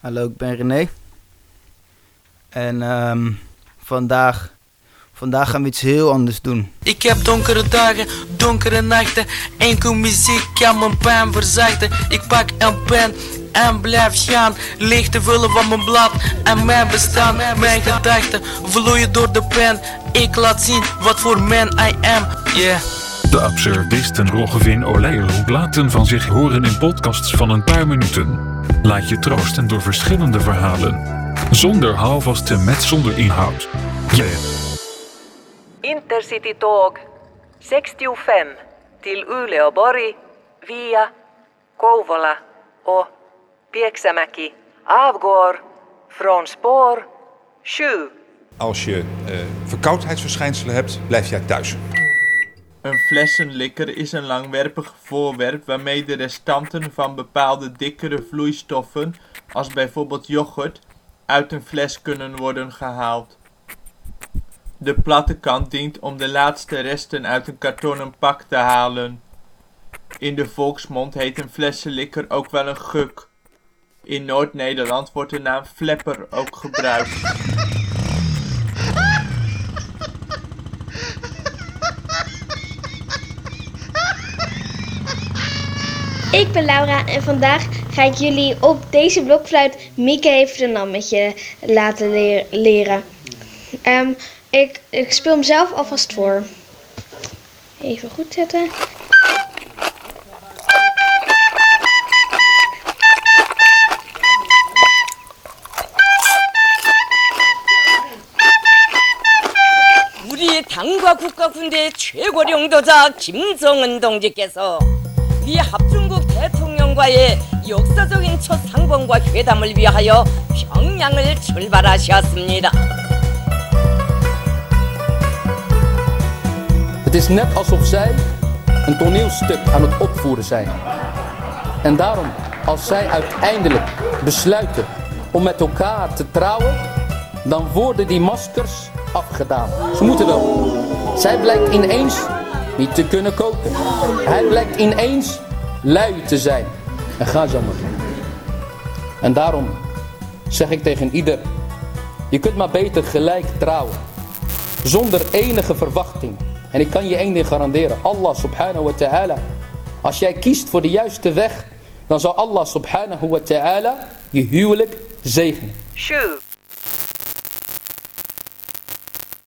Hallo, ik ben René. En ehm, vandaag, vandaag gaan we iets heel anders doen. Ik heb donkere dagen, donkere nachten. Enkel muziek kan mijn pijn verzachten. Ik pak een pen en blijf gaan. Leeg te vullen van mijn blad en mijn bestaan. Mijn gedachten vloeien door de pen. Ik laat zien wat voor man I am. Yeah. De absurdisten Roggevin Oleijerhoek laten van zich horen in podcasts van een paar minuten. Laat je troosten door verschillende verhalen. Zonder houvasten met zonder inhoud. Yeah. Intercity Tåg 65 till Uleåborg via Kouvola och Pieksämäki avgår från spår 7. Als je eh, verkoudheidsverschijnselen hebt, blijf jij thuis. Een flessenlikker is een langwerpig voorwerp waarmee de restanten van bepaalde dikkere vloeistoffen, als bijvoorbeeld yoghurt, uit een fles kunnen worden gehaald. De platte kant dient om de laatste resten uit een kartonnen pak te halen. In de volksmond heet een flessenlikker ook wel een guk. In Noord-Nederland wordt de naam flepper ook gebruikt. Ik ben Laura en vandaag ga ik jullie op deze blokfluit Mieke heeft een nammetje laten leer- leren. Ehm, ik, ik speel hem zelf alvast voor. Even goed zetten. 우리 당과 국가군대 최고령도자 김정은 동지께서 미 합중국 대통령과의 역사적인 첫 상봉과 회담을 위하여 평양을 출발하셨습니다. Het is net alsof zij een toneelstuk aan het opvoeren zijn. En daarom, als zij uiteindelijk besluiten om met elkaar te trouwen, dan worden die maskers afgedaan. Ze moeten wel. Zij blijkt ineens niet te kunnen koken. Hij blijkt ineens lui te zijn. En ga zo maar. En daarom zeg ik tegen ieder, je kunt maar beter gelijk trouwen. Zonder enige verwachting. En ik kan je één ding garanderen. Allah subhanahu wa ta'ala. Als jij kiest voor de juiste weg. Dan zal Allah subhanahu wa ta'ala je huwelijk zegenen. 7.